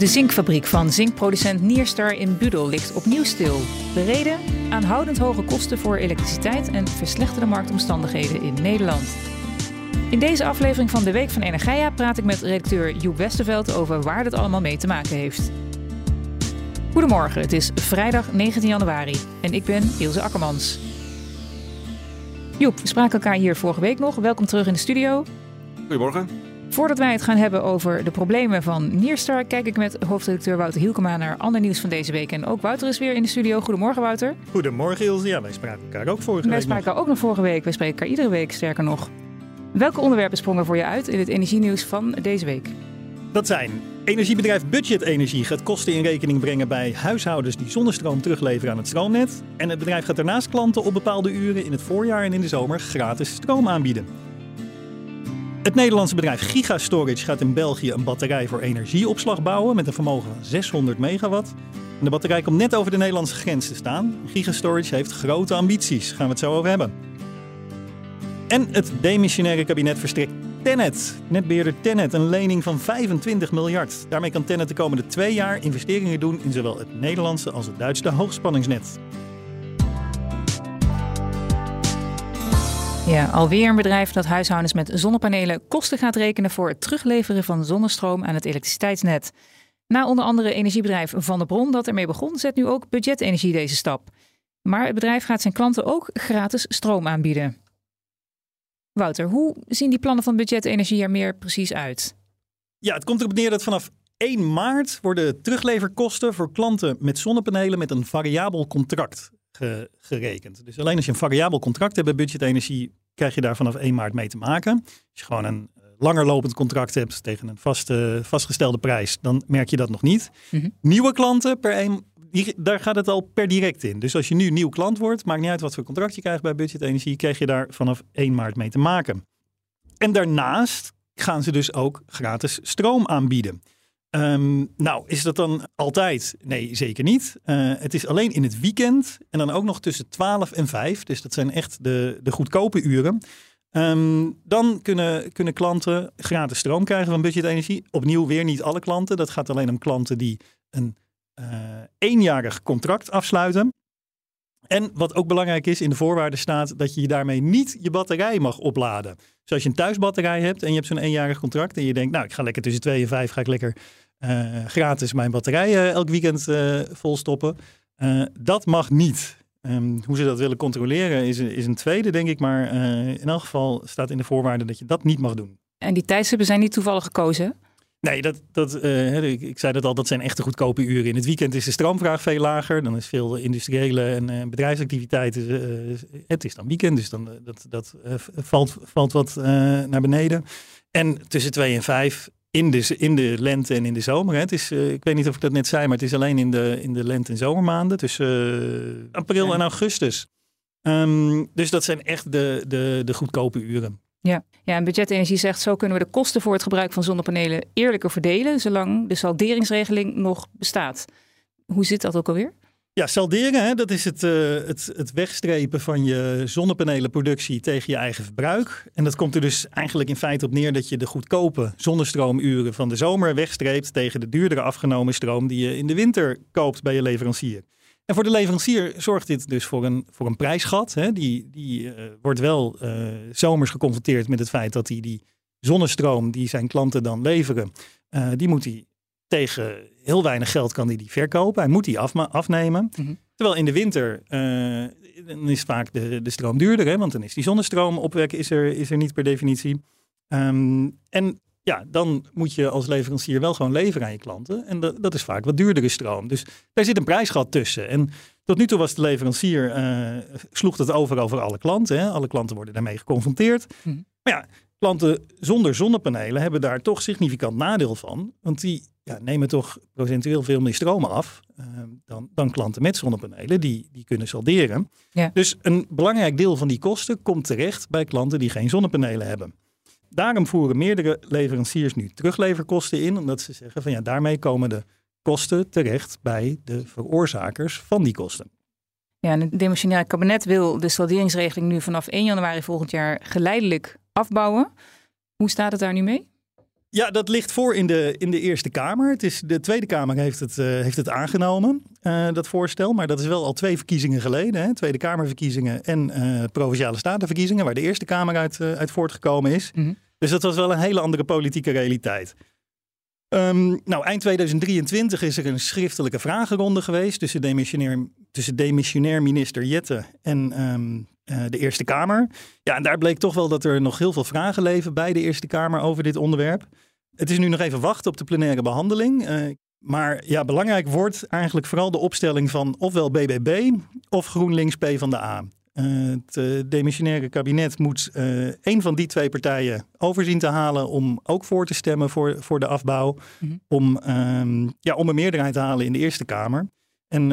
De zinkfabriek van zinkproducent Nierstar in Budel ligt opnieuw stil. De reden? Aanhoudend hoge kosten voor elektriciteit en verslechterde marktomstandigheden in Nederland. In deze aflevering van de Week van Energia praat ik met redacteur Joep Westerveld over waar dit allemaal mee te maken heeft. Goedemorgen, het is vrijdag 19 januari en ik ben Ilse Akkermans. Joep, we spraken elkaar hier vorige week nog. Welkom terug in de studio. Goedemorgen. Voordat wij het gaan hebben over de problemen van Nierstar, kijk ik met hoofdredacteur Wouter Hielkema naar ander nieuws van deze week. En ook Wouter is weer in de studio. Goedemorgen, Wouter. Goedemorgen, Ilse. Ja, wij spraken elkaar ook vorige wij week. Wij spraken ook nog vorige week. Wij spreken elkaar iedere week, sterker nog. Welke onderwerpen sprongen voor je uit in het energienieuws van deze week? Dat zijn energiebedrijf Budget Energie gaat kosten in rekening brengen bij huishoudens die zonnestroom terugleveren aan het stroomnet. En het bedrijf gaat daarnaast klanten op bepaalde uren in het voorjaar en in de zomer gratis stroom aanbieden. Het Nederlandse bedrijf Gigastorage gaat in België een batterij voor energieopslag bouwen met een vermogen van 600 megawatt. De batterij komt net over de Nederlandse grens te staan. Gigastorage heeft grote ambities, daar gaan we het zo over hebben. En het demissionaire kabinet verstrekt Tennet, netbeheerder Tennet, een lening van 25 miljard. Daarmee kan Tennet de komende twee jaar investeringen doen in zowel het Nederlandse als het Duitse hoogspanningsnet. Ja, alweer een bedrijf dat huishoudens met zonnepanelen kosten gaat rekenen voor het terugleveren van zonnestroom aan het elektriciteitsnet. Na onder andere energiebedrijf Van der Bron dat ermee begon, zet nu ook Budget Energie deze stap. Maar het bedrijf gaat zijn klanten ook gratis stroom aanbieden. Wouter, hoe zien die plannen van Budget Energie er meer precies uit? Ja, het komt erop neer dat vanaf 1 maart worden terugleverkosten voor klanten met zonnepanelen met een variabel contract gerekend. Dus alleen als je een variabel contract hebt bij Budget Energie, krijg je daar vanaf 1 maart mee te maken. Als je gewoon een langer lopend contract hebt tegen een vaste, vastgestelde prijs, dan merk je dat nog niet. Mm -hmm. Nieuwe klanten per 1 die, daar gaat het al per direct in. Dus als je nu nieuw klant wordt, maakt niet uit wat voor contract je krijgt bij Budget Energie, krijg je daar vanaf 1 maart mee te maken. En daarnaast gaan ze dus ook gratis stroom aanbieden. Um, nou, is dat dan altijd? Nee, zeker niet. Uh, het is alleen in het weekend en dan ook nog tussen 12 en 5. Dus dat zijn echt de, de goedkope uren. Um, dan kunnen, kunnen klanten gratis stroom krijgen van Budget Energie. Opnieuw weer niet alle klanten. Dat gaat alleen om klanten die een uh, eenjarig contract afsluiten. En wat ook belangrijk is, in de voorwaarden staat dat je daarmee niet je batterij mag opladen. Dus als je een thuisbatterij hebt en je hebt zo'n eenjarig contract en je denkt, nou ik ga lekker tussen twee en vijf, ga ik lekker uh, gratis mijn batterij uh, elk weekend uh, volstoppen. dat mag niet. Um, hoe ze dat willen controleren is, is een tweede, denk ik. Maar in elk geval staat in de voorwaarden dat je dat niet mag doen. En die tijdstippen zijn niet toevallig gekozen? Nee, dat, dat, uh, ik, ik, zei dat al, dat zijn echte goedkope uren. In het weekend is de stroomvraag veel lager. Dan is veel industriële en uh, bedrijfsactiviteiten. Uh, het is dan weekend, dus dan, dat, dat valt, valt wat naar beneden. En tussen twee en vijf in de, in de lente en in de zomer. Hè. Het is, ik weet niet of ik dat net zei, maar het is alleen in de, in de lente- en zomermaanden. Tussen april en augustus. Um, dus dat zijn echt de, de, de goedkope uren. Ja. ja, en Budget Energie zegt zo kunnen we de kosten voor het gebruik van zonnepanelen eerlijker verdelen, zolang de salderingsregeling nog bestaat. Hoe zit dat ook alweer? Ja, salderen, hè, dat is het, uh, het, het wegstrepen van je zonnepanelenproductie tegen je eigen verbruik. En dat komt er dus eigenlijk in feite op neer dat je de goedkope zonnestroomuren van de zomer wegstreept tegen de duurdere afgenomen stroom die je in de winter koopt bij je leverancier. En voor de leverancier zorgt dit dus voor een, voor een prijsgat. Hè. Die, die uh, wordt wel uh, zomers geconfronteerd met het feit dat hij die zonnestroom die zijn klanten dan leveren, uh, die moet hij tegen heel weinig geld kan hij die verkopen. Hij moet die af, afnemen. Mm -hmm. Terwijl in de winter dan is vaak de, de stroom duurder, hè, want dan is die zonnestroom opwekken is er, is er niet per definitie. Um, en ja, dan moet je als leverancier wel gewoon leveren aan je klanten. En dat, dat is vaak wat duurdere stroom. Dus daar zit een prijsgat tussen. En tot nu toe was de leverancier, uh, sloeg het over over alle klanten. Hè? Alle klanten worden daarmee geconfronteerd. Mm. Maar ja, klanten zonder zonnepanelen hebben daar toch significant nadeel van. Want die ja, nemen toch procentueel veel meer stroom af uh, dan, dan klanten met zonnepanelen die, die kunnen salderen. Ja. Dus een belangrijk deel van die kosten komt terecht bij klanten die geen zonnepanelen hebben. Daarom voeren meerdere leveranciers nu terugleverkosten in, omdat ze zeggen van ja, daarmee komen de kosten terecht bij de veroorzakers van die kosten. Ja, het demissionair kabinet wil de salderingsregeling nu vanaf 1 januari volgend jaar geleidelijk afbouwen. Hoe staat het daar nu mee? Ja, dat ligt voor in de, in de Eerste Kamer. Het is, de Tweede Kamer heeft het, uh, heeft het aangenomen, uh, dat voorstel. Maar dat is wel al twee verkiezingen geleden. Hè? Tweede Kamerverkiezingen en uh, Provinciale Statenverkiezingen, waar de Eerste Kamer uit, uit voortgekomen is. Mm -hmm. Dus dat was wel een hele andere politieke realiteit. Um, nou, eind 2023 is er een schriftelijke vragenronde geweest tussen demissionair, tussen demissionair minister Jette en um, uh, de Eerste Kamer. Ja, en daar bleek toch wel dat er nog heel veel vragen leven bij de Eerste Kamer over dit onderwerp. Het is nu nog even wachten op de plenaire behandeling. Uh, maar ja, belangrijk wordt eigenlijk vooral de opstelling van ofwel BBB of GroenLinks P van de A. Uh, het demissionaire kabinet moet een van die twee partijen overzien te halen om ook voor te stemmen voor, voor de afbouw. Mhm. Om, um, ja, om een meerderheid te halen in de Eerste Kamer. En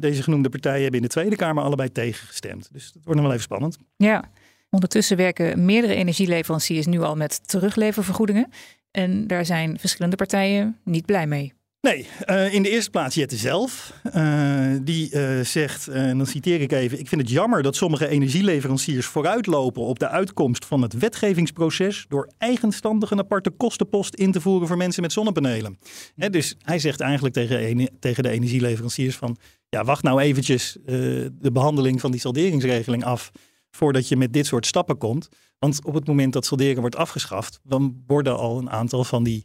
deze genoemde partijen hebben in de Tweede Kamer allebei tegengestemd. Dus dat wordt nog wel even spannend. Ja, ondertussen werken meerdere energieleveranciers nu al met terugleververgoedingen. En daar zijn verschillende partijen niet blij mee. Nee, uh, in de eerste plaats Jette zelf. Uh, die uh, zegt, en dan citeer ik even: Ik vind het jammer dat sommige energieleveranciers vooruitlopen op de uitkomst van het wetgevingsproces. door eigenstandig een aparte kostenpost in te voeren voor mensen met zonnepanelen. He, dus hij zegt eigenlijk tegen, tegen de energieleveranciers: van ja, wacht nou eventjes de behandeling van die salderingsregeling af. voordat je met dit soort stappen komt. Want op het moment dat salderen wordt afgeschaft, dan worden al een aantal van die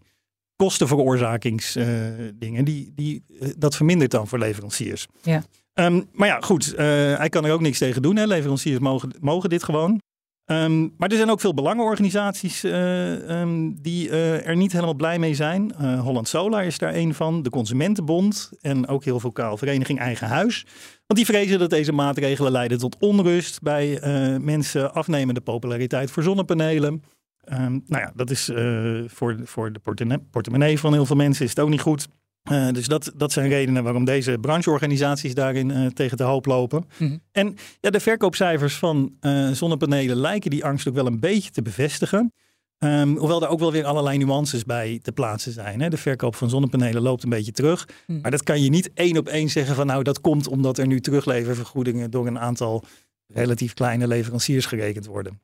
kostenveroorzakingsdingen, uh, die, die, uh, dat vermindert dan voor leveranciers. Ja. Um, maar ja, goed, uh, hij kan er ook niks tegen doen. Hè. Leveranciers mogen, mogen dit gewoon. Um, maar er zijn ook veel belangenorganisaties um, die er niet helemaal blij mee zijn. Holland Solar is daar een van, de Consumentenbond en ook heel vocaal Vereniging Eigen Huis. Want die vrezen dat deze maatregelen leiden tot onrust bij mensen, afnemende populariteit voor zonnepanelen. Um, nou ja, dat is uh, voor, voor de portemonnee van heel veel mensen is het ook niet goed. Uh, dus dat, dat zijn redenen waarom deze brancheorganisaties daarin uh, tegen de hoop lopen. Mm -hmm. En ja, de verkoopcijfers van zonnepanelen lijken die angst ook wel een beetje te bevestigen. Um, hoewel er ook wel weer allerlei nuances bij te plaatsen zijn. Hè. De verkoop van zonnepanelen loopt een beetje terug. Mm. Maar dat kan je niet één op één zeggen van nou dat komt omdat er nu terugleververgoedingen door een aantal relatief kleine leveranciers gerekend worden.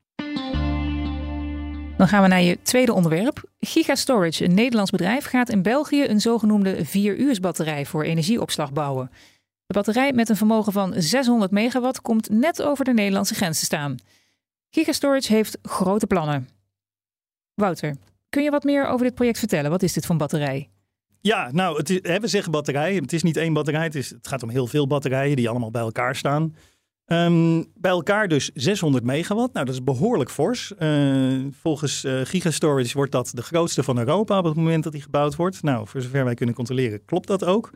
Dan gaan we naar je tweede onderwerp. Gigastorage, een Nederlands bedrijf, gaat in België een zogenoemde 4 batterij voor energieopslag bouwen. De batterij met een vermogen van 600 megawatt komt net over de Nederlandse grens te staan. Gigastorage heeft grote plannen. Wouter, kun je wat meer over dit project vertellen? Wat is dit voor een batterij? Ja, nou, het is, we zeggen batterij. Het is niet één batterij. Het gaat om heel veel batterijen die allemaal bij elkaar staan. Um, bij elkaar dus 600 megawatt. Nou, dat is behoorlijk fors. Uh, volgens uh, Gigastorage wordt dat de grootste van Europa op het moment dat die gebouwd wordt. Nou, voor zover wij kunnen controleren, klopt dat ook.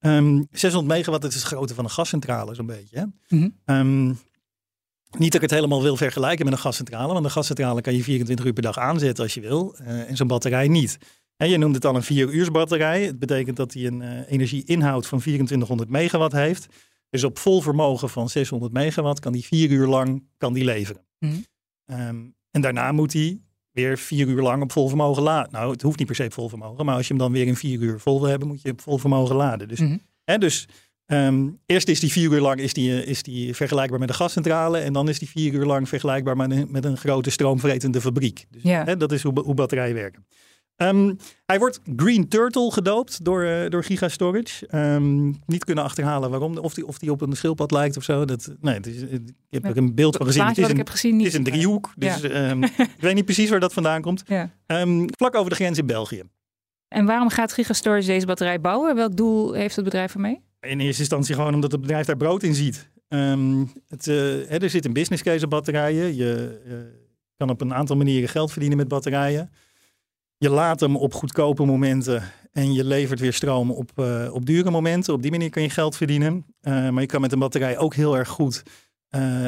Um, 600 megawatt, dat is het grootte van een gascentrale, zo'n beetje. Hè? Mm -hmm. um, niet dat ik het helemaal wil vergelijken met een gascentrale, want een gascentrale kan je 24 uur per dag aanzetten als je wil. Uh, en zo'n batterij niet. En je noemt het al een 4 uur batterij. Het betekent dat hij een energieinhoud van 2400 megawatt heeft. Dus op vol vermogen van 600 megawatt kan die vier uur lang kan die leveren. Mm. Um, en daarna moet hij weer vier uur lang op vol vermogen laden. Nou, het hoeft niet per se op vol vermogen, maar als je hem dan weer in vier uur vol wil hebben, moet je op vol vermogen laden. Dus, mm -hmm. hè, dus um, eerst is die vier uur lang is die, is die vergelijkbaar met een gascentrale en dan is die vier uur lang vergelijkbaar met een, met een grote stroomvretende fabriek. Dus ja. hè, dat is hoe, hoe batterijen werken. Um, hij wordt Green Turtle gedoopt door, uh, door Gigastorage. Um, niet kunnen achterhalen waarom, of die, of die op een schildpad lijkt of zo. Dat, nee, het is, ik heb er een beeld van gezien. Het is een, ik heb gezien, het is een driehoek, dus ja. um, ik weet niet precies waar dat vandaan komt. Ja. vlak over de grens in België. En waarom gaat Gigastorage deze batterij bouwen? Welk doel heeft het bedrijf ermee? In eerste instantie gewoon omdat het bedrijf daar brood in ziet. het, uh, hè, er zit een business case op batterijen. Je uh, kan op een aantal manieren geld verdienen met batterijen. Je laat hem op goedkope momenten en je levert weer stroom op, uh, op dure momenten. Op die manier kan je geld verdienen. Uh, maar je kan met een batterij ook heel erg goed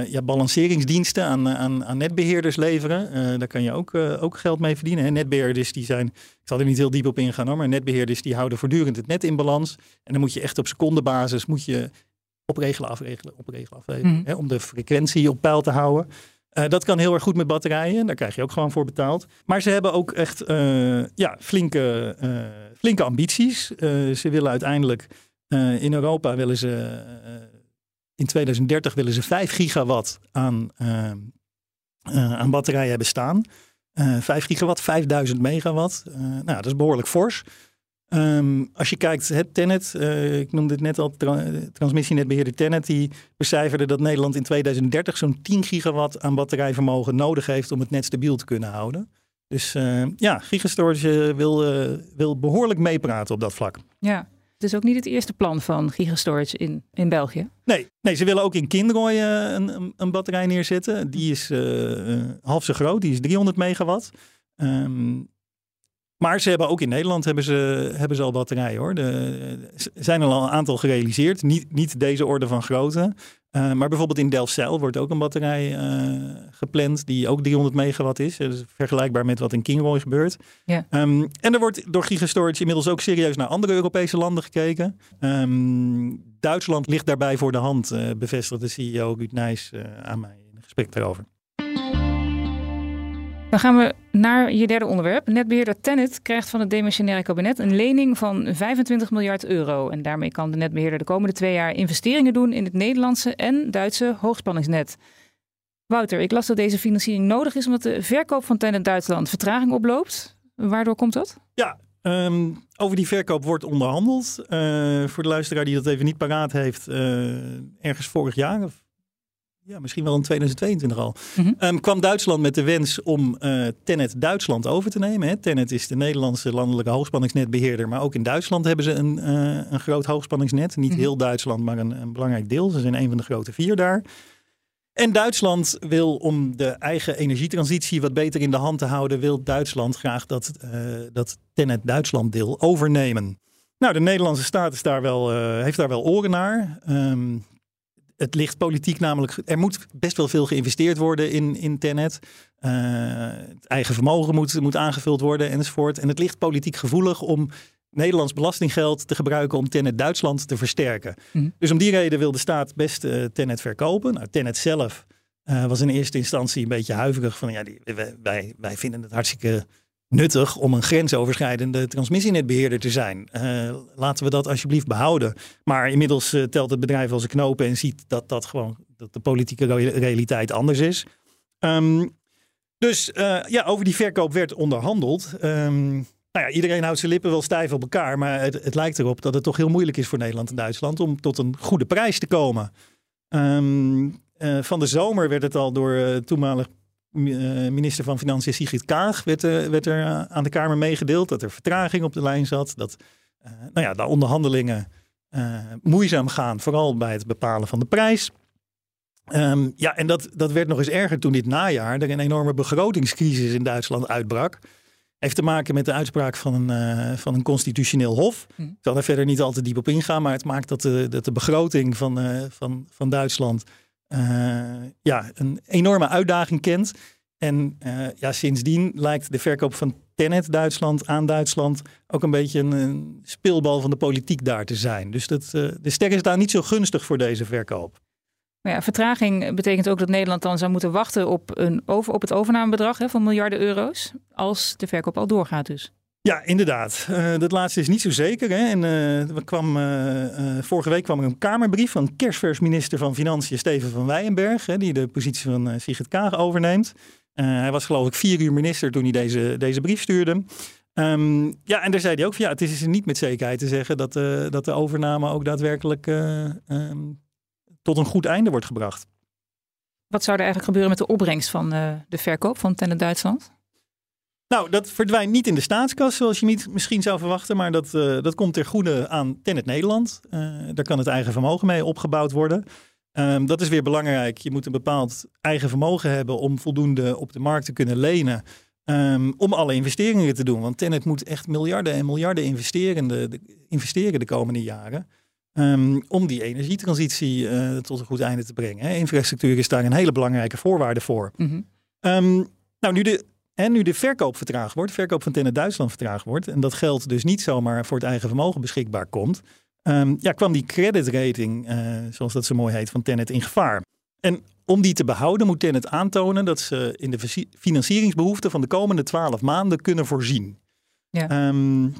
ja, balanceringsdiensten aan, aan, aan netbeheerders leveren. daar kan je ook, ook geld mee verdienen. Hè. Netbeheerders die zijn, ik zal er niet heel diep op ingaan hoor, maar netbeheerders die houden voortdurend het net in balans. En dan moet je echt op secondebasis moet je opregelen, afregelen, opregelen, afregelen. Mm. Hè, om de frequentie op peil te houden. Uh, dat kan heel erg goed met batterijen. Daar krijg je ook gewoon voor betaald. Maar ze hebben ook echt uh, ja, flinke, uh, flinke ambities. ze willen uiteindelijk in Europa willen ze in 2030 willen ze 5 gigawatt aan, aan batterijen hebben staan. 5 gigawatt, 5000 megawatt. nou, dat is behoorlijk fors. Ehm, als je kijkt, het Tenet, uh, ik noemde het net al, tra transmissienetbeheerder Tenet, die becijferde dat Nederland in 2030 zo'n 10 gigawatt aan batterijvermogen nodig heeft om het net stabiel te kunnen houden. Dus uh, ja, Gigastorage wil, uh, wil behoorlijk meepraten op dat vlak. Ja, het is ook niet het eerste plan van Gigastorage in, in België. Nee, nee, ze willen ook in Kindrooi een, een, een, batterij neerzetten. Die is half zo groot, die is 300 megawatt. Um, maar ze hebben ook in Nederland hebben ze, hebben ze al batterijen hoor. Er zijn al een aantal gerealiseerd. Niet, niet deze orde van grootte. Uh, maar bijvoorbeeld in Delfzijl wordt ook een batterij uh, gepland die ook 300 megawatt is. Dus vergelijkbaar met wat in Kingroy gebeurt. Ja. Um, en er wordt door Gigastorage inmiddels ook serieus naar andere Europese landen gekeken. Um, Duitsland ligt daarbij voor de hand, uh, bevestigde CEO Ruud Nijs aan mij in een gesprek daarover. Dan gaan we naar je derde onderwerp. Netbeheerder Tennet krijgt van het demissionaire kabinet een lening van 25 miljard euro. En daarmee kan de netbeheerder de komende twee jaar investeringen doen in het Nederlandse en Duitse hoogspanningsnet. Wouter, ik las dat deze financiering nodig is omdat de verkoop van Tennet Duitsland vertraging oploopt. Waardoor komt dat? Ja, um, over die verkoop wordt onderhandeld. Uh, voor de luisteraar die dat even niet paraat heeft, uh, ergens vorig jaar, of ja, misschien wel in 2022 al, mm -hmm. kwam Duitsland met de wens om uh, Tennet Duitsland over te nemen. Hè. Tennet is de Nederlandse landelijke hoogspanningsnetbeheerder, maar ook in Duitsland hebben ze een, uh, een groot hoogspanningsnet. Niet mm heel Duitsland, maar een, een, belangrijk deel. Ze zijn een van de grote vier daar. En Duitsland wil om de eigen energietransitie wat beter in de hand te houden, wil Duitsland graag dat, uh, dat Tennet Duitsland deel overnemen. Nou, de Nederlandse staat is daar wel, heeft daar wel oren naar. Um, het ligt politiek namelijk. Er moet best wel veel geïnvesteerd worden in, in Tenet. Uh, het eigen vermogen moet, moet aangevuld worden enzovoort. En het ligt politiek gevoelig om Nederlands belastinggeld te gebruiken om Tenet Duitsland te versterken. Mhm. Dus om die reden wil de staat best uh, Tenet verkopen. Nou, Tenet zelf uh, was in eerste instantie een beetje huiverig van ja, die, wij, wij vinden het hartstikke nuttig om een grensoverschrijdende transmissienetbeheerder te zijn. Uh, laten we dat alsjeblieft behouden. Maar inmiddels uh, telt het bedrijf als een knopen en ziet dat dat gewoon dat de politieke realiteit anders is. Um, dus uh, ja, over die verkoop werd onderhandeld. Um, nou ja, iedereen houdt zijn lippen wel stijf op elkaar, maar het, het, lijkt erop dat het toch heel moeilijk is voor Nederland en Duitsland om tot een goede prijs te komen. Um, van de zomer werd het al door toenmalig eh, minister van Financiën Sigrid Kaag werd, eh, werd er eh, aan de Kamer meegedeeld dat er vertraging op de lijn zat. Dat nou ja, de onderhandelingen moeizaam gaan, vooral bij het bepalen van de prijs. Um, ja, en dat, dat werd nog eens erger toen dit najaar er een enorme begrotingscrisis in Duitsland uitbrak. Heeft te maken met de uitspraak van een, uh, van een constitutioneel hof. Hm. Ik zal daar verder niet al te diep op ingaan, maar het maakt dat de, dat de begroting van, uh, van, van Duitsland ja, een enorme uitdaging kent. En uh, ja, sindsdien lijkt de verkoop van Tenet Duitsland aan Duitsland ook een beetje een, speelbal van de politiek daar te zijn. Dus dat, uh, de ster is daar niet zo gunstig voor deze verkoop. Ja, vertraging betekent ook dat Nederland dan zou moeten wachten op, een over, op het overnamebedrag hè, van miljarden euro's. Als de verkoop al doorgaat dus. Ja, inderdaad. Uh, dat laatste is niet zo zeker. Hè? En uh, kwam, uh, vorige week kwam er een Kamerbrief van kerstvers minister van Financiën Steven van Weyenberg, hè, die de positie van Sigrid Kaag overneemt. hij was geloof ik vier uur minister toen hij deze, deze brief stuurde. Um, ja, en daar zei hij ook van ja, het is niet met zekerheid te zeggen dat, dat de overname ook daadwerkelijk um, tot een goed einde wordt gebracht. Wat zou er eigenlijk gebeuren met de opbrengst van de verkoop van Tenet Duitsland? Nou, dat verdwijnt niet in de staatskas, zoals je niet misschien zou verwachten. Maar dat, uh, dat komt ter goede aan Tennet Nederland. Uh, daar kan het eigen vermogen mee opgebouwd worden. Um, dat is weer belangrijk. Je moet een bepaald eigen vermogen hebben om voldoende op de markt te kunnen lenen. Um, om alle investeringen te doen. Want Tennet moet echt miljarden en miljarden investeren de, investeren de komende jaren. ehm, om die energietransitie tot een goed einde te brengen. Hè. Infrastructuur is daar een hele belangrijke voorwaarde voor. Mhm. Ehm, nou, nu de, en nu de verkoop vertraagd wordt, de verkoop van Tennet Duitsland vertraagd wordt, en dat geld dus niet zomaar voor het eigen vermogen beschikbaar komt, ehm, ja, kwam die creditrating, uh, zoals dat zo mooi heet, van Tennet in gevaar. En om die te behouden moet Tennet aantonen dat ze in de financieringsbehoeften van de komende twaalf maanden kunnen voorzien. Ja. Um,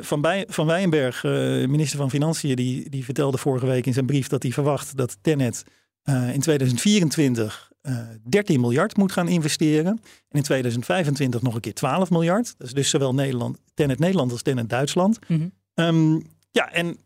van, Bij van Wijnberg, uh, minister van Financiën, die, die vertelde vorige week in zijn brief dat hij verwacht dat Tennet uh, in 2024 13 miljard moet gaan investeren. En in 2025 nog een keer 12 miljard. Dat is dus zowel Nederland, Tennet Nederland als Tennet Duitsland. Mm ja, en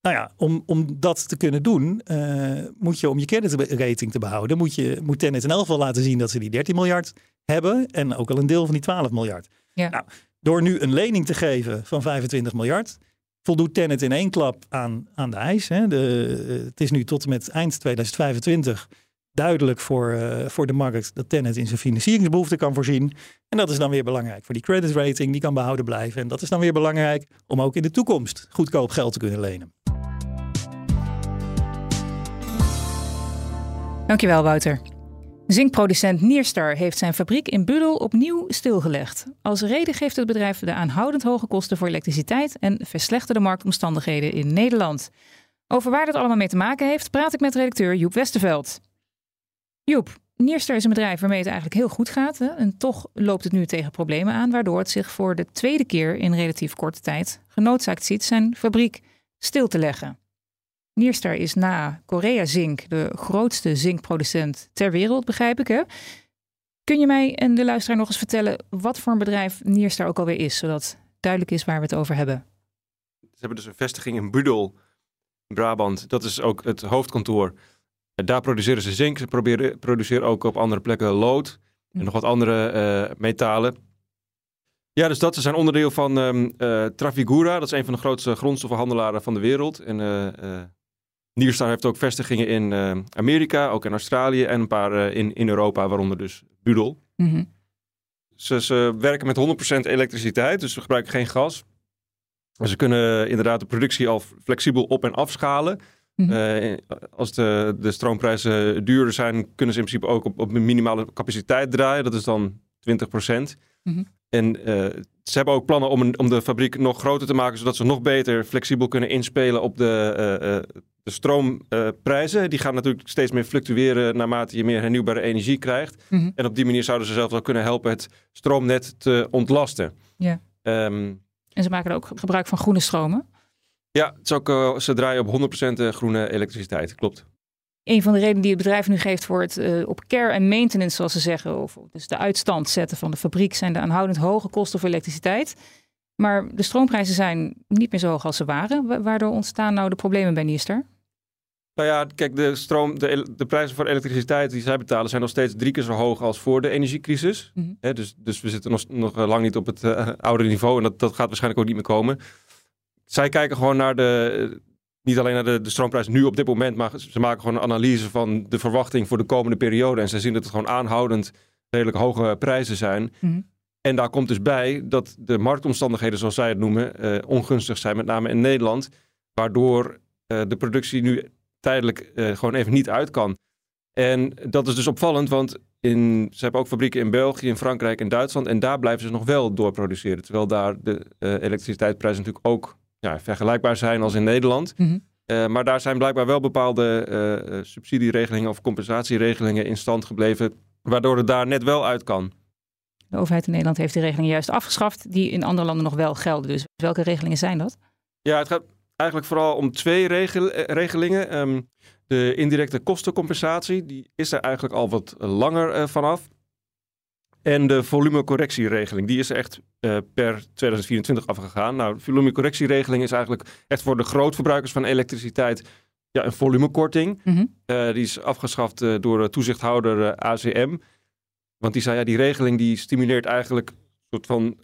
nou ja, om, om dat te kunnen doen, uh, moet je om je creditrating te behouden, moet, je, moet Tennet in elk geval laten zien dat ze die 13 miljard hebben en ook al een deel van die 12 miljard. Ja. Nou, door nu een lening te geven van 25 miljard, voldoet Tennet in één klap aan, aan de eis. Hè. De, het is nu tot en met eind 2025 duidelijk voor, uh, voor de markt dat Tennet in zijn financieringsbehoeften kan voorzien. En dat is dan weer belangrijk voor die credit rating, die kan behouden blijven. En dat is dan weer belangrijk om ook in de toekomst goedkoop geld te kunnen lenen. Dankjewel, Wouter. Zinkproducent Nierstar heeft zijn fabriek in Budel opnieuw stilgelegd. Als reden geeft het bedrijf de aanhoudend hoge kosten voor elektriciteit en verslechterde marktomstandigheden in Nederland. Over waar dat allemaal mee te maken heeft, praat ik met redacteur Joep Westerveld. Joep, Nierstar is een bedrijf waarmee het eigenlijk heel goed gaat. Hè? En toch loopt het nu tegen problemen aan, waardoor het zich voor de tweede keer in relatief korte tijd genoodzaakt ziet zijn fabriek stil te leggen. Nierstar is na Korea Zink de grootste zinkproducent ter wereld, begrijp ik. Hè? Kun je mij en de luisteraar nog eens vertellen wat voor een bedrijf Nierstar ook alweer is, zodat duidelijk is waar we het over hebben? Ze hebben dus een vestiging in Budel, Brabant. Dat is ook het hoofdkantoor. Daar produceren ze zink. Ze proberen, produceren ook op andere plekken lood en nog wat andere uh, metalen. Ja, dus dat is een onderdeel van um, uh, Trafigura. Dat is een van de grootste grondstoffenhandelaren van de wereld. En uh, Nierstar heeft ook vestigingen in Amerika, ook in Australië en een paar in, in Europa, waaronder dus Budel. Mm ze, ze, werken met 100% elektriciteit, dus ze gebruiken geen gas. Ze kunnen inderdaad de productie al flexibel op- en afschalen. Mhm. Uh, als de, de stroomprijzen duurder zijn, kunnen ze in principe ook op, op minimale capaciteit draaien. Dat is dan 20 procent. Mhm. En uh, ze hebben ook plannen om, een, om de fabriek nog groter te maken, zodat ze nog beter flexibel kunnen inspelen op de, uh, de stroomprijzen. Die gaan natuurlijk steeds meer fluctueren naarmate je meer hernieuwbare energie krijgt. Mhm. En op die manier zouden ze zelf wel kunnen helpen het stroomnet te ontlasten. Ja. Um, en ze maken ook gebruik van groene stromen. Ja, het is ook, uh, ze draaien op 100% groene elektriciteit, klopt. Een van de redenen die het bedrijf nu geeft voor het uh, op care en maintenance, zoals ze zeggen, of dus de uitstand zetten van de fabriek, zijn de aanhoudend hoge kosten voor elektriciteit. Maar de stroomprijzen zijn niet meer zo hoog als ze waren. Waardoor ontstaan nou de problemen bij Niester? Nou ja, kijk, de, stroom, de, de prijzen voor elektriciteit die zij betalen zijn nog steeds drie keer zo hoog als voor de energiecrisis. Mm -hmm. dus, dus we zitten nog, nog lang niet op het uh, oude niveau en dat, dat gaat waarschijnlijk ook niet meer komen zij kijken gewoon naar de. Niet alleen naar de, de stroomprijs nu op dit moment, maar ze maken gewoon een analyse van de verwachting voor de komende periode. En ze zien dat het gewoon aanhoudend redelijk hoge prijzen zijn. Mm. En daar komt dus bij dat de marktomstandigheden, zoals zij het noemen, uh, ongunstig zijn, met name in Nederland. Waardoor uh, de productie nu tijdelijk uh, gewoon even niet uit kan. En dat is dus opvallend, want in, ze hebben ook fabrieken in België, in Frankrijk en Duitsland. En daar blijven ze nog wel doorproduceren. Terwijl daar de elektriciteitsprijzen natuurlijk ook ja, vergelijkbaar zijn als in Nederland. Mm -hmm. uh, maar daar zijn blijkbaar wel bepaalde uh, subsidieregelingen of compensatieregelingen in stand gebleven, waardoor het daar net wel uit kan. De overheid in Nederland heeft die regelingen juist afgeschaft, die in andere landen nog wel gelden. Dus welke regelingen zijn dat? Ja, het gaat eigenlijk vooral om twee regel regelingen. Um, de indirecte kostencompensatie, die is er eigenlijk al wat langer uh, vanaf. En de volumecorrectieregeling, die is echt uh, per 2024 afgegaan. Nou, de volumecorrectieregeling is eigenlijk echt voor de grootverbruikers van elektriciteit ja, een volumekorting. Mm -hmm. uh, die is afgeschaft uh, door toezichthouder ACM. Want die zei, ja, die regeling die stimuleert eigenlijk een soort van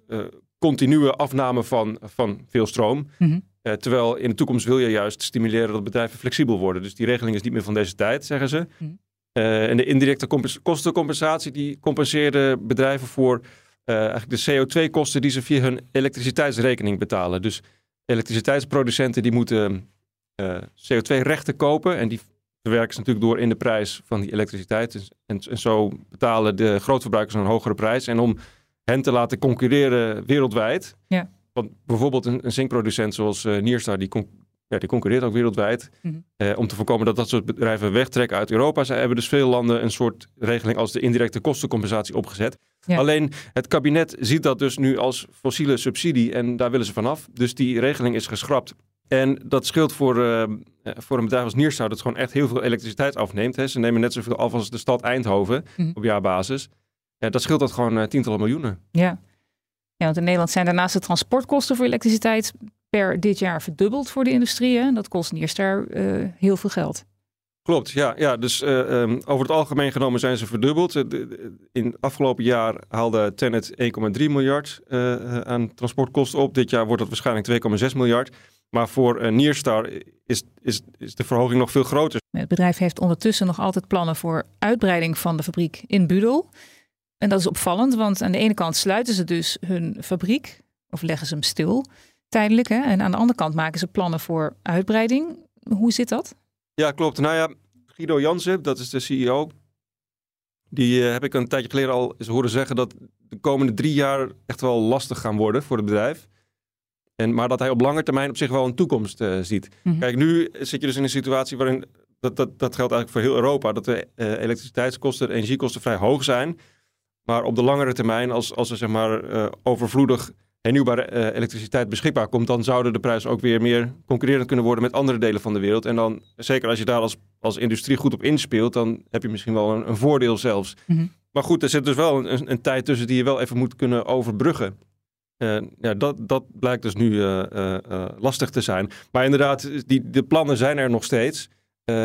continue afname van, van veel stroom. Mm -hmm. terwijl in de toekomst wil je juist stimuleren dat bedrijven flexibel worden. Dus die regeling is niet meer van deze tijd, zeggen ze. Mm -hmm. Uh, en de indirecte kostencompensatie die compenseerde bedrijven voor uh, eigenlijk de CO2-kosten die ze via hun elektriciteitsrekening betalen. Dus elektriciteitsproducenten die moeten CO2-rechten kopen. En die verwerken ze natuurlijk door in de prijs van die elektriciteit. Dus, en, en zo betalen de grootverbruikers een hogere prijs. En om hen te laten concurreren wereldwijd. Ja. Want bijvoorbeeld een, een zinkproducent zoals Nierstar, die, ja, die concurreert ook wereldwijd. Mhm. eh, om te voorkomen dat dat soort bedrijven wegtrekken uit Europa. Zij hebben dus veel landen een soort regeling als de indirecte kostencompensatie opgezet. Ja. Alleen het kabinet ziet dat dus nu als fossiele subsidie en daar willen ze vanaf. Dus die regeling is geschrapt. En dat scheelt voor, eh, voor een bedrijf als Nierstar dat gewoon echt heel veel elektriciteit afneemt. Hè. Ze nemen net zoveel af als de stad Eindhoven Mhm. op jaarbasis. Ja, dat scheelt dat gewoon eh, tientallen miljoenen. Ja. ja, want in Nederland zijn daarnaast de transportkosten voor elektriciteit per dit jaar verdubbeld voor de industrie. Hè? Dat kost Nierstar eh heel veel geld. Klopt, ja. ja dus eh, ehm, over het algemeen genomen zijn ze verdubbeld. Eh, In het afgelopen jaar haalde Tennet 1,3 miljard aan transportkosten op. Dit jaar wordt dat waarschijnlijk 2,6 miljard. Maar voor eh, Nierstar is, is, is de verhoging nog veel groter. Het bedrijf heeft ondertussen nog altijd plannen voor uitbreiding van de fabriek in Budel. En dat is opvallend, want aan de ene kant sluiten ze dus hun fabriek, of leggen ze hem stil, tijdelijk. Hè? En aan de andere kant maken ze plannen voor uitbreiding. Hoe zit dat? Ja, klopt. Nou ja, Guido Jansen, dat is de CEO. Die eh, heb ik een tijdje geleden al eens horen zeggen dat de komende drie jaar echt wel lastig gaan worden voor het bedrijf. En, maar dat hij op lange termijn op zich wel een toekomst eh, ziet. Mhm. Kijk, nu zit je dus in een situatie waarin, dat, dat, dat geldt eigenlijk voor heel Europa, dat de eh, elektriciteitskosten, energiekosten vrij hoog zijn. Maar op de langere termijn, als, als er zeg maar overvloedig hernieuwbare eh, elektriciteit beschikbaar komt, dan zouden de prijzen ook weer meer concurrerend kunnen worden met andere delen van de wereld. En dan, zeker als je daar als, als industrie goed op inspeelt, dan heb je misschien wel een, een voordeel zelfs. Mhm. Maar goed, er zit dus wel een, een, tijd tussen die je wel even moet kunnen overbruggen. Eh, ja, dat, dat blijkt dus nu eh, lastig te zijn. Maar inderdaad, die, de plannen zijn er nog steeds.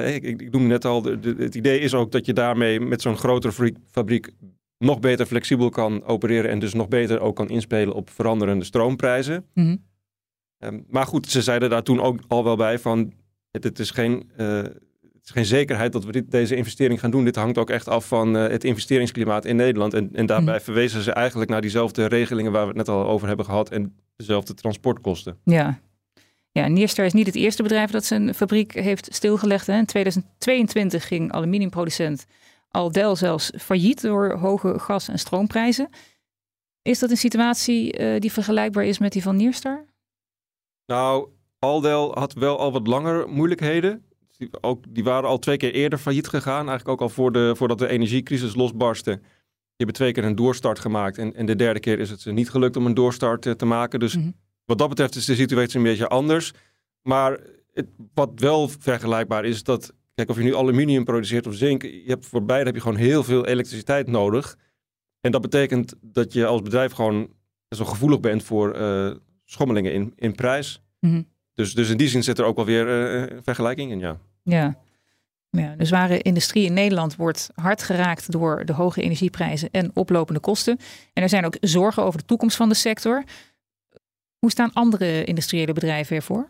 Ik, ik, noemde net al, de, de- het idee is ook dat je daarmee met zo'n grotere fabriek nog beter flexibel kan opereren en dus nog beter ook kan inspelen op veranderende stroomprijzen. Mhm. Ehm, maar goed, ze zeiden daar toen ook al wel bij van het, het is geen, eh, het is geen zekerheid dat we dit, deze investering gaan doen. Dit hangt ook echt af van eh, het investeringsklimaat in Nederland. En, en daarbij Mhm. verwezen ze eigenlijk naar diezelfde regelingen waar we het net al over hebben gehad en dezelfde transportkosten. Ja. Ja, Nierstar is niet het eerste bedrijf dat zijn fabriek heeft stilgelegd. Hè. In 2022 ging aluminiumproducent Aldel zelfs failliet door hoge gas- en stroomprijzen. Is dat een situatie eh, die vergelijkbaar is met die van Nierstar? Nou, Aldel had wel al wat langer moeilijkheden. Die, ook, die waren al twee keer eerder failliet gegaan. Eigenlijk ook al voor de, voordat de energiecrisis losbarstte. Die hebben twee keer een doorstart gemaakt. En, en de derde keer is het ze niet gelukt om een doorstart eh, te maken. Dus Mhm. wat dat betreft is de situatie een beetje anders. Maar het, wat wel vergelijkbaar is dat... Kijk, of je nu aluminium produceert of zink... Je hebt, voor beide heb je gewoon heel veel elektriciteit nodig. En dat betekent dat je als bedrijf gewoon zo gevoelig bent voor eh, schommelingen in, in prijs. Mhm. Dus, dus in die zin zit er ook wel weer een vergelijking in, ja. Ja. ja. De zware industrie in Nederland wordt hard geraakt door de hoge energieprijzen en oplopende kosten. En er zijn ook zorgen over de toekomst van de sector. Hoe staan andere industriële bedrijven ervoor?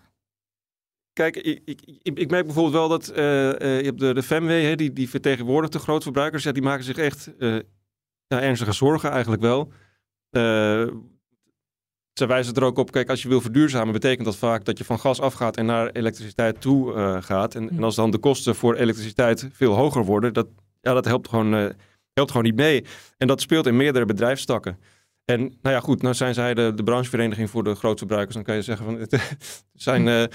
Kijk, ik, ik, ik, merk bijvoorbeeld wel dat eh, eh, je hebt de, de FEMW, hè, die, die vertegenwoordigt de grootverbruikers. Ja, die maken zich echt ja, ernstige zorgen eigenlijk wel. Ze wijzen er ook op, kijk, als je wil verduurzamen, betekent dat vaak dat je van gas afgaat en naar elektriciteit toe gaat. En, en als dan de kosten voor elektriciteit veel hoger worden, dat, ja, dat helpt, gewoon, helpt gewoon niet mee. En dat speelt in meerdere bedrijfstakken. En nou ja, goed, nou zijn zij de, de branchevereniging voor de grootverbruikers. Dan kan je zeggen van het zijn,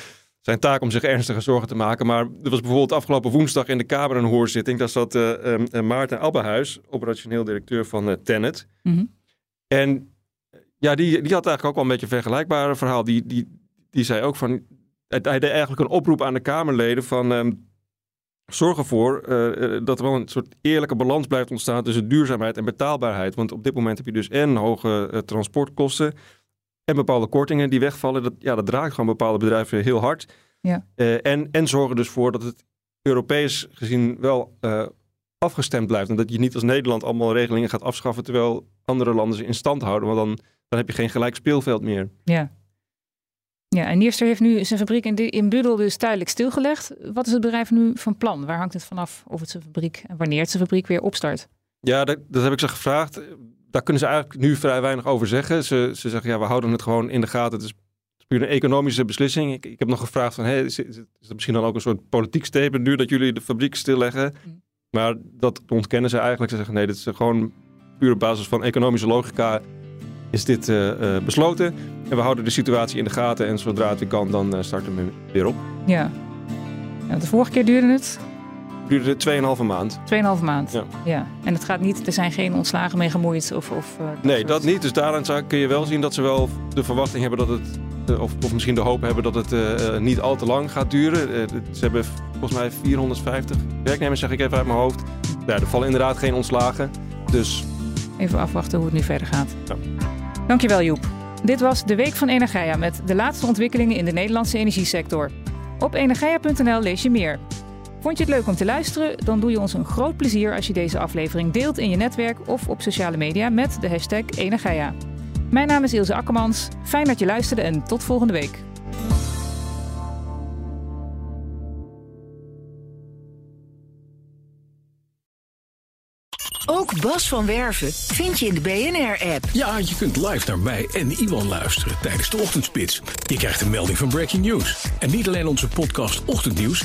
zijn taak om zich ernstige zorgen te maken. Maar er was bijvoorbeeld afgelopen woensdag in de Kamer een hoorzitting. Daar zat eh, eh, eh, Maarten Abbehuis, operationeel directeur van eh Tennet. Mhm. En ja, die, die had eigenlijk ook wel een beetje een vergelijkbaar verhaal. Die, die, die zei ook van. Hij hij deed eigenlijk een oproep aan de Kamerleden van. ehm, zorg ervoor dat er wel een soort eerlijke balans blijft ontstaan tussen duurzaamheid en betaalbaarheid. Want op dit moment heb je dus en hoge transportkosten en bepaalde kortingen die wegvallen. Dat, ja, dat draagt gewoon bepaalde bedrijven heel hard. Ja. Eh, en, en zorgen dus voor dat het Europees gezien wel eh, afgestemd blijft. En dat je niet als Nederland allemaal regelingen gaat afschaffen terwijl andere landen ze in stand houden. Want dan, dan heb je geen gelijk speelveld meer. Ja. Ja, en Nierstar heeft nu zijn fabriek in, de, in Budel dus tijdelijk stilgelegd. Wat is het bedrijf nu van plan? Waar hangt het vanaf of het zijn fabriek en wanneer het zijn fabriek weer opstart? Ja, dat, dat heb ik ze gevraagd. Daar kunnen ze eigenlijk nu vrij weinig over zeggen. Ze, ze zeggen, ja, we houden het gewoon in de gaten. Het is puur een economische beslissing. Ik, ik heb nog gevraagd van, hey, is, is, het misschien dan ook een soort politiek statement nu dat jullie de fabriek stilleggen? Mm. Maar dat ontkennen ze eigenlijk. Ze zeggen nee, dit is gewoon puur op basis van economische logica is dit eh, eh, besloten. En we houden de situatie in de gaten en zodra het weer kan, dan eh, starten we weer op. Ja. ja. De vorige keer duurde Het duurde 2,5 maand. 2,5 maand. Ja. ja. En het gaat niet, er zijn geen ontslagen mee gemoeid of... of uh, nee, dat niet. Dus daaraan zou- kun je wel zien dat ze wel de verwachting hebben dat het, eh, of, of misschien de hoop hebben dat het eh, eh, niet al te lang gaat duren. Eh, ze hebben volgens mij 450 werknemers, zeg ik even uit mijn hoofd. Ja, er vallen inderdaad geen ontslagen. Dus Even afwachten hoe het nu verder gaat. Ja. Dankjewel Joep. Dit was de Week van Energia met de laatste ontwikkelingen in de Nederlandse energiesector. Op energia.nl lees je meer. Vond je het leuk om te luisteren? Dan doe je ons een groot plezier als je deze aflevering deelt in je netwerk of op sociale media met de hashtag Energia. Mijn naam is Ilse Akkermans. Fijn dat je luisterde en tot volgende week. Ook Bas van Werven vind je in de BNR-app. Ja, je kunt live naar mij en Iwan luisteren tijdens de ochtendspits. Je krijgt een melding van Breaking News. En niet alleen onze podcast Ochtendnieuws,